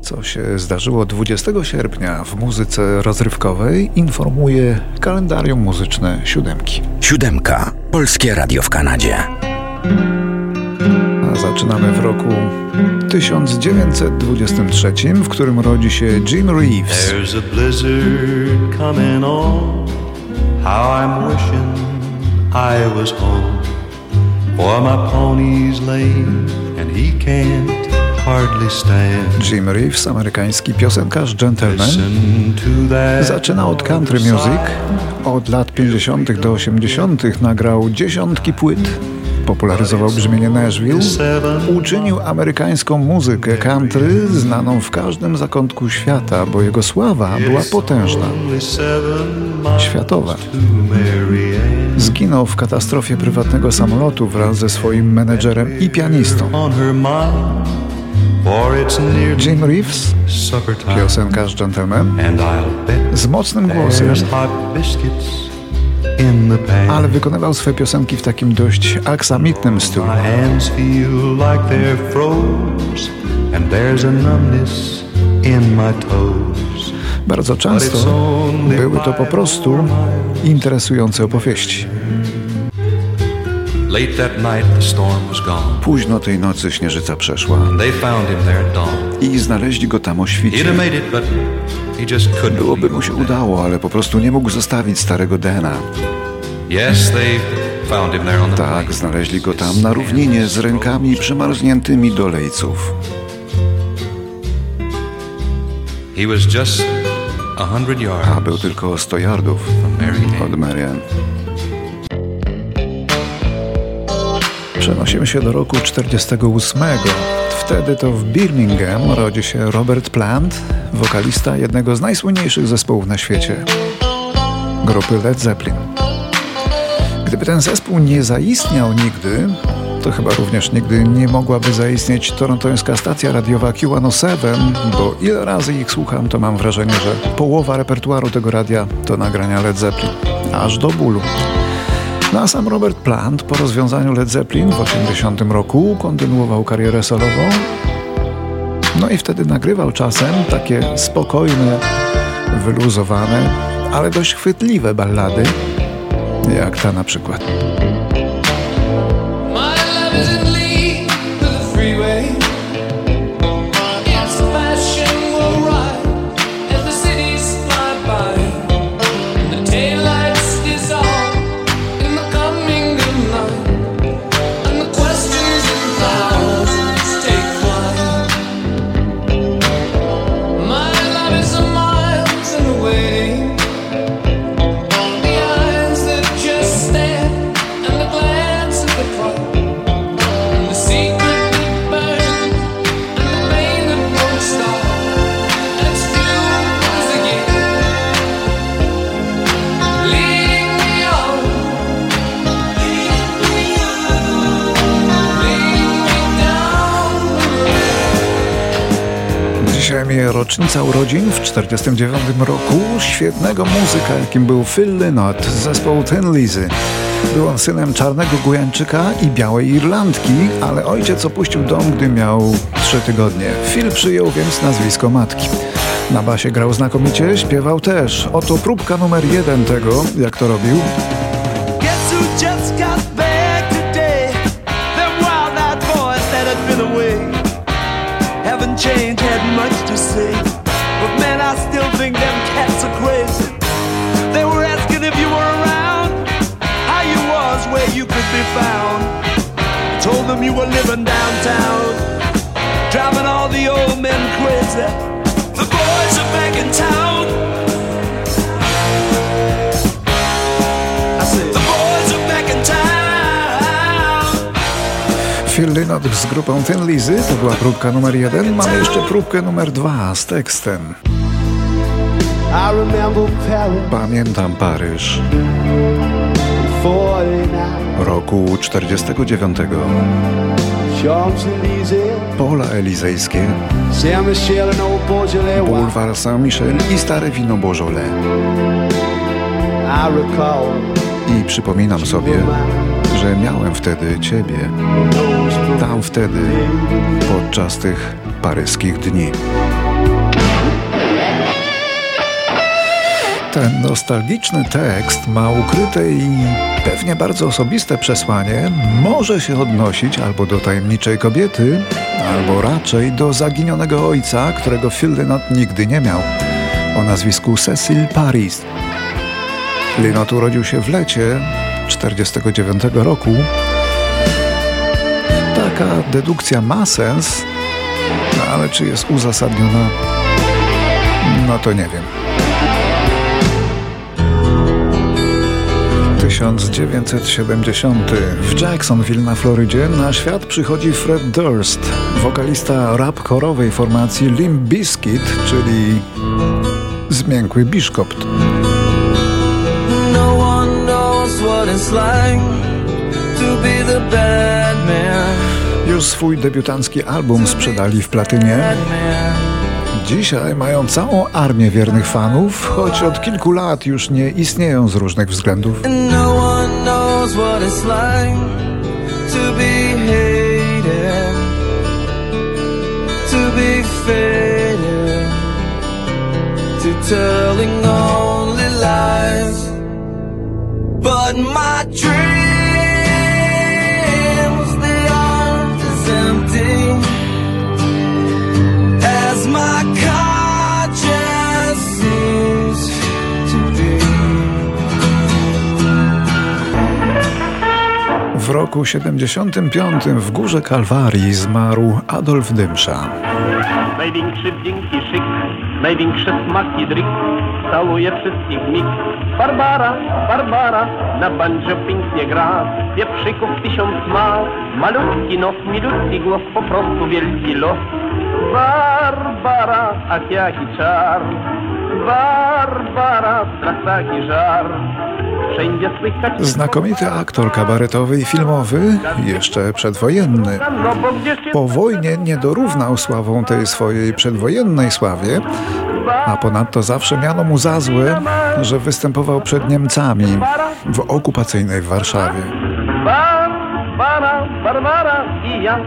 Co się zdarzyło 20 sierpnia w muzyce rozrywkowej, informuje kalendarium muzyczne siódemki. Siódemka. Polskie Radio w Kanadzie. A zaczynamy w roku 1923, w którym rodzi się Jim Reeves. There's a blizzard coming on. How I'm wishing I was home. For my pony's lame and he can't. Jim Reeves, amerykański piosenkarz, gentleman, zaczyna od country music. Od lat 50. do 80. nagrał dziesiątki płyt. Popularyzował brzmienie Nashville. Uczynił amerykańską muzykę country znaną w każdym zakątku świata, bo jego sława była potężna. Światowa. Zginął w katastrofie prywatnego samolotu wraz ze swoim menedżerem i pianistą. Jim Reeves, piosenkarz gentleman, z mocnym głosem, ale wykonywał swe piosenki w takim dość aksamitnym stylu. Bardzo często były to po prostu interesujące opowieści. Późno tej nocy śnieżyca przeszła They found him there at dawn. i znaleźli go tam o świcie. Byłoby mu się udało, ale po prostu nie mógł zostawić starego Dena. Yes, they found him there on the Tak, znaleźli go tam na równinie z rękami przymarzniętymi do lejców. He was just a hundred yards A był tylko 100 yardów od Marian. Przenosimy się do roku 48. Wtedy to w Birmingham rodzi się Robert Plant, wokalista jednego z najsłynniejszych zespołów na świecie grupy Led Zeppelin. Gdyby ten zespół nie zaistniał nigdy, to chyba również nigdy nie mogłaby zaistnieć torontońska stacja radiowa Q107, bo ile razy ich słucham, to mam wrażenie, że połowa repertuaru tego radia to nagrania Led Zeppelin. Aż do bólu. No a sam Robert Plant po rozwiązaniu Led Zeppelin w 80 roku kontynuował karierę solową. No i wtedy nagrywał czasem takie spokojne, wyluzowane, ale dość chwytliwe ballady, jak ta na przykład. Mija rocznica urodzin w 49 roku świetnego muzyka, jakim był Phil Lynott z zespołu Ten Lizy. Był on synem czarnego Gujańczyka i białej Irlandki, ale ojciec opuścił dom, gdy miał trzy tygodnie. Phil przyjął więc nazwisko matki. Na basie grał znakomicie, śpiewał też. Oto próbka numer jeden tego, jak to robił. Were living downtown, driving all the old men crazy. The boys are back in town. I said, the boys are back in town. Phil Lynott z grupą Thin Lizy, to była próbka numer jeden. Mamy jeszcze próbkę numer dwa z tekstem. Pamiętam Paryż 49, roku 49. Champs-Élysées, Pola Elizejskie, Bulwar Saint-Michel i stare wino Beaujolais. I przypominam sobie, że miałem wtedy Ciebie, tam wtedy, podczas tych paryskich dni. Ten nostalgiczny tekst ma ukryte i pewnie bardzo osobiste przesłanie. Może się odnosić albo do tajemniczej kobiety, albo raczej do zaginionego ojca, którego Phil Lynott nigdy nie miał. O nazwisku Cecil Paris. Lynott urodził się w lecie 49 roku. Taka dedukcja ma sens, ale czy jest uzasadniona? No to nie wiem. 1970 w Jacksonville na Florydzie na świat przychodzi Fred Durst, wokalista rap chorowej formacji Limp Bizkit, czyli zmiękły biszkopt. No one knows what it's like to be the bad man. Już swój debiutancki album sprzedali w platynie. Dzisiaj mają całą armię wiernych fanów, choć od kilku lat już nie istnieją z różnych względów. No telling only lies. But my W roku 75 w Górze Kalwarii zmarł Adolf Dymsza. Największy wdzięki szyk, największe smaki dryk, całuje wszystkich mig. Barbara, Barbara, na banjo pięknie gra, wieprzyków tysiąc ma, malutki nos, milutki głos, po prostu wielki los. Barbara, ach jaki czar, Barbara, strach taki żar. Znakomity aktor kabaretowy i filmowy, jeszcze przedwojenny. Po wojnie nie dorównał sławą tej swojej przedwojennej sławie, a ponadto zawsze miano mu za złe, że występował przed Niemcami w okupacyjnej Warszawie. Barbara, Barbara i ja.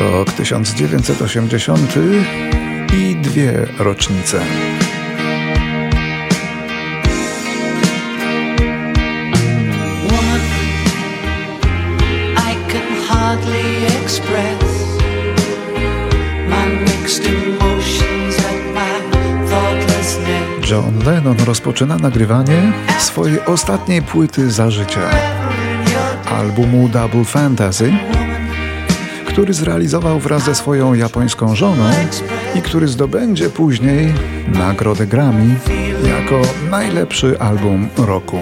Rok 1980 i dwie rocznice. Hardly express my mixed emotions and my thoughtlessness. John Lennon rozpoczyna nagrywanie swojej ostatniej płyty za życia, albumu Double Fantasy, który zrealizował wraz ze swoją japońską żoną i który zdobędzie później nagrodę Grammy jako najlepszy album roku.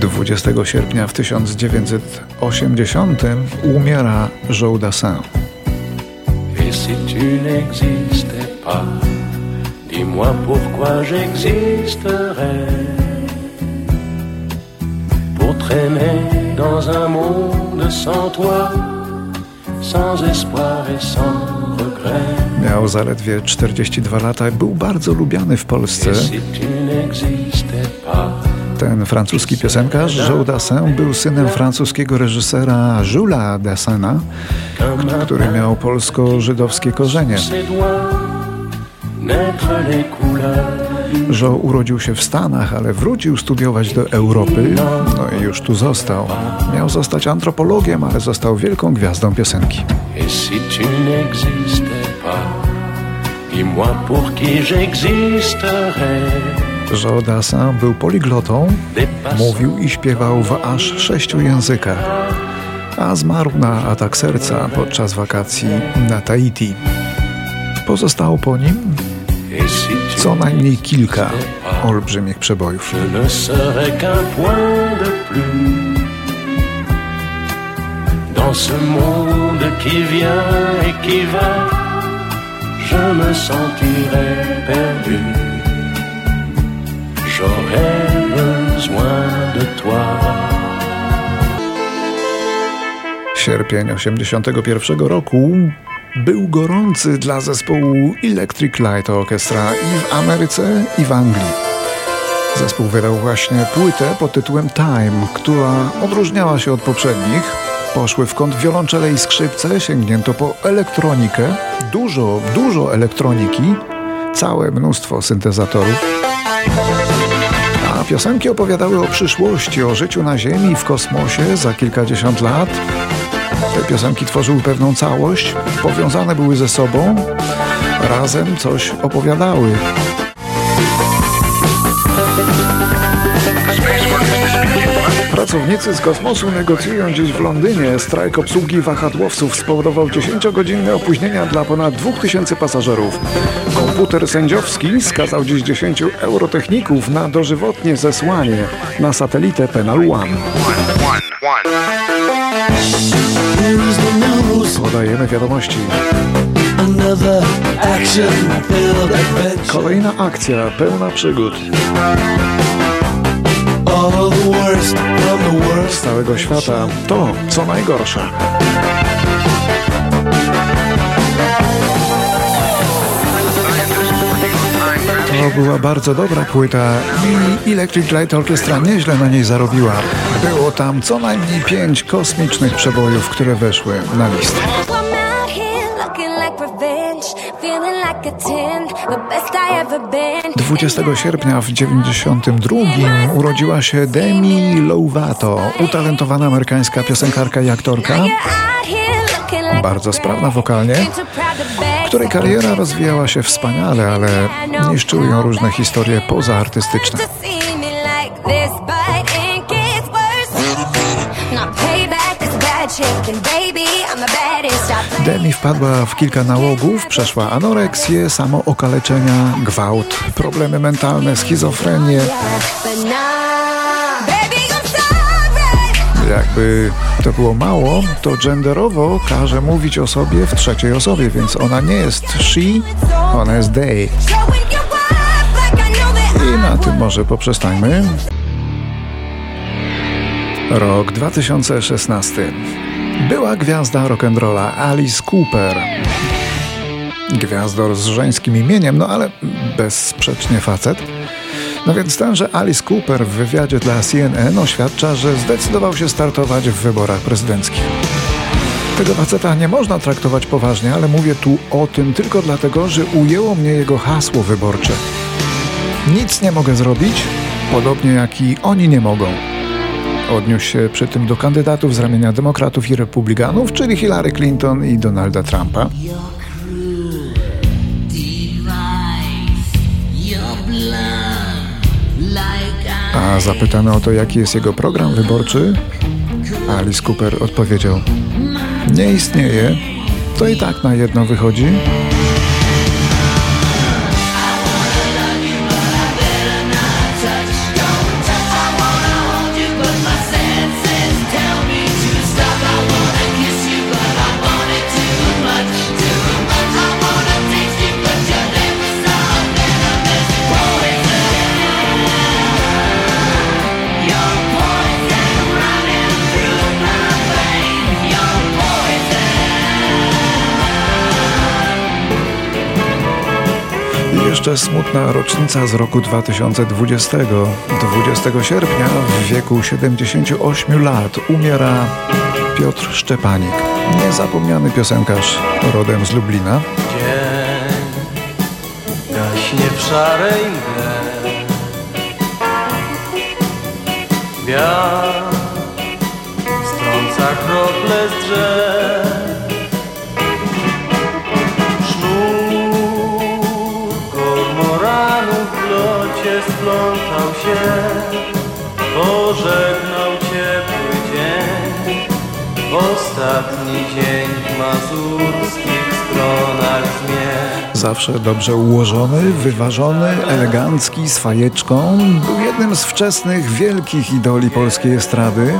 20 sierpnia w 1980 umiera Joe Dassin. Si tu n'existais pas, dis-moi pourquoi j'existerais. Traîner dans un monde sans toi, sans espoir et sans. Miał zaledwie 42 lata i był bardzo lubiany w Polsce. Ten francuski piosenkarz Joe Dassin był synem francuskiego reżysera Jules Dassina, który miał polsko-żydowskie korzenie. Joe urodził się w Stanach, ale wrócił studiować do Europy, no i już tu został. Miał zostać antropologiem, ale został wielką gwiazdą piosenki. Joe Dassin był poliglotą, mówił i śpiewał w aż sześciu językach, a zmarł na atak serca podczas wakacji na Tahiti. Pozostało po nim co najmniej kilka olbrzymich przebojów. je ne serais qu'un point de plus dans ce monde qui vient et qui va. Je me sentirais perdu. J'aurais besoin de toi. Sierpień 81 roku był gorący dla zespołu Electric Light Orchestra i w Ameryce, i w Anglii. Zespół wydał właśnie płytę pod tytułem Time, która odróżniała się od poprzednich. Poszły w kąt wiolonczele i skrzypce, sięgnięto po elektronikę, dużo, dużo elektroniki, całe mnóstwo syntezatorów. A piosenki opowiadały o przyszłości, o życiu na Ziemi, w kosmosie za kilkadziesiąt lat. Te piosenki tworzyły pewną całość, powiązane były ze sobą, razem coś opowiadały. Pracownicy z kosmosu negocjują dziś w Londynie. Strajk obsługi wahadłowców spowodował 10-godzinne opóźnienia dla ponad 2000 pasażerów. Komputer sędziowski skazał dziś 10 eurotechników na dożywotnie zesłanie na satelitę Penal One. Here's the news. Podajemy wiadomości. Kolejna akcja pełna przygód All the worst from the z całego świata. To, co najgorsze. To była bardzo dobra płyta i Electric Light Orchestra nieźle na niej zarobiła. Było tam co najmniej pięć kosmicznych przebojów, które weszły na listę. Feeling like a 10, the best I ever been. 20 sierpnia w 92 urodziła się Demi Lovato, utalentowana amerykańska piosenkarka i aktorka, bardzo sprawna wokalnie, Której kariera rozwijała się wspaniale, ale niszczyły ją różne historie pozaartystyczne. Demi wpadła w kilka nałogów, przeszła anoreksję, samookaleczenia, gwałt, problemy mentalne, schizofrenię. Jakby to było mało, to genderowo każe mówić o sobie w trzeciej osobie, więc ona nie jest she, ona jest they. I na tym może poprzestańmy. Rok 2016. Była gwiazda rock'n'rolla Alice Cooper. Gwiazdor z żeńskim imieniem, no ale bezsprzecznie facet. No więc tenże Alice Cooper w wywiadzie dla CNN oświadcza, że zdecydował się startować w wyborach prezydenckich. Tego faceta nie można traktować poważnie, ale mówię tu o tym tylko dlatego, że ujęło mnie jego hasło wyborcze. Nic nie mogę zrobić, podobnie jak i oni nie mogą. Odniósł się przy tym do kandydatów z ramienia demokratów i republikanów, czyli Hillary Clinton i Donalda Trumpa. A zapytany o to, jaki jest jego program wyborczy, Alice Cooper odpowiedział: Nie istnieje, to i tak na jedno wychodzi. Smutna rocznica z roku 2020. 20 sierpnia w wieku 78 lat umiera Piotr Szczepanik, niezapomniany piosenkarz rodem z Lublina. Dzień gaśnie w szarej mgle Wiatr strąca krople z drzew locie splątał się Pożegnał ciepły dzień Ostatni dzień w mazurskich stronach zmierzch Zawsze dobrze ułożony, wyważony, elegancki, z fajeczką. Był jednym z wczesnych wielkich idoli polskiej estrady.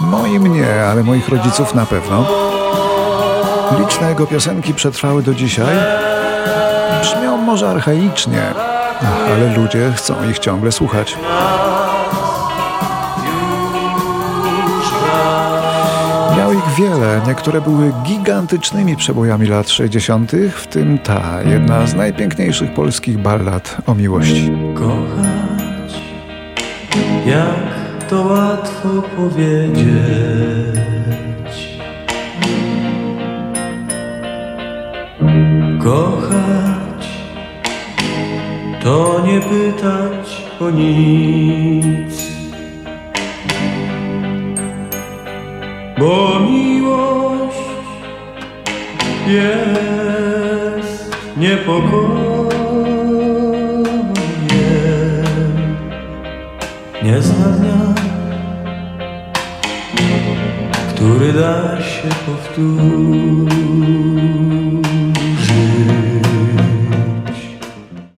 Moim nie, ale moich rodziców na pewno. Liczne jego piosenki przetrwały do dzisiaj. Brzmią może archaicznie, ale ludzie chcą ich ciągle słuchać. Miał ich wiele, niektóre były gigantycznymi przebojami lat 60., w tym ta, jedna z najpiękniejszych polskich ballad o miłości. Kochać Jak to łatwo powiedzieć Kochać to nie pytać o nic. Bo miłość jest niepokojem. Nie zna dnia Który da się powtórzyć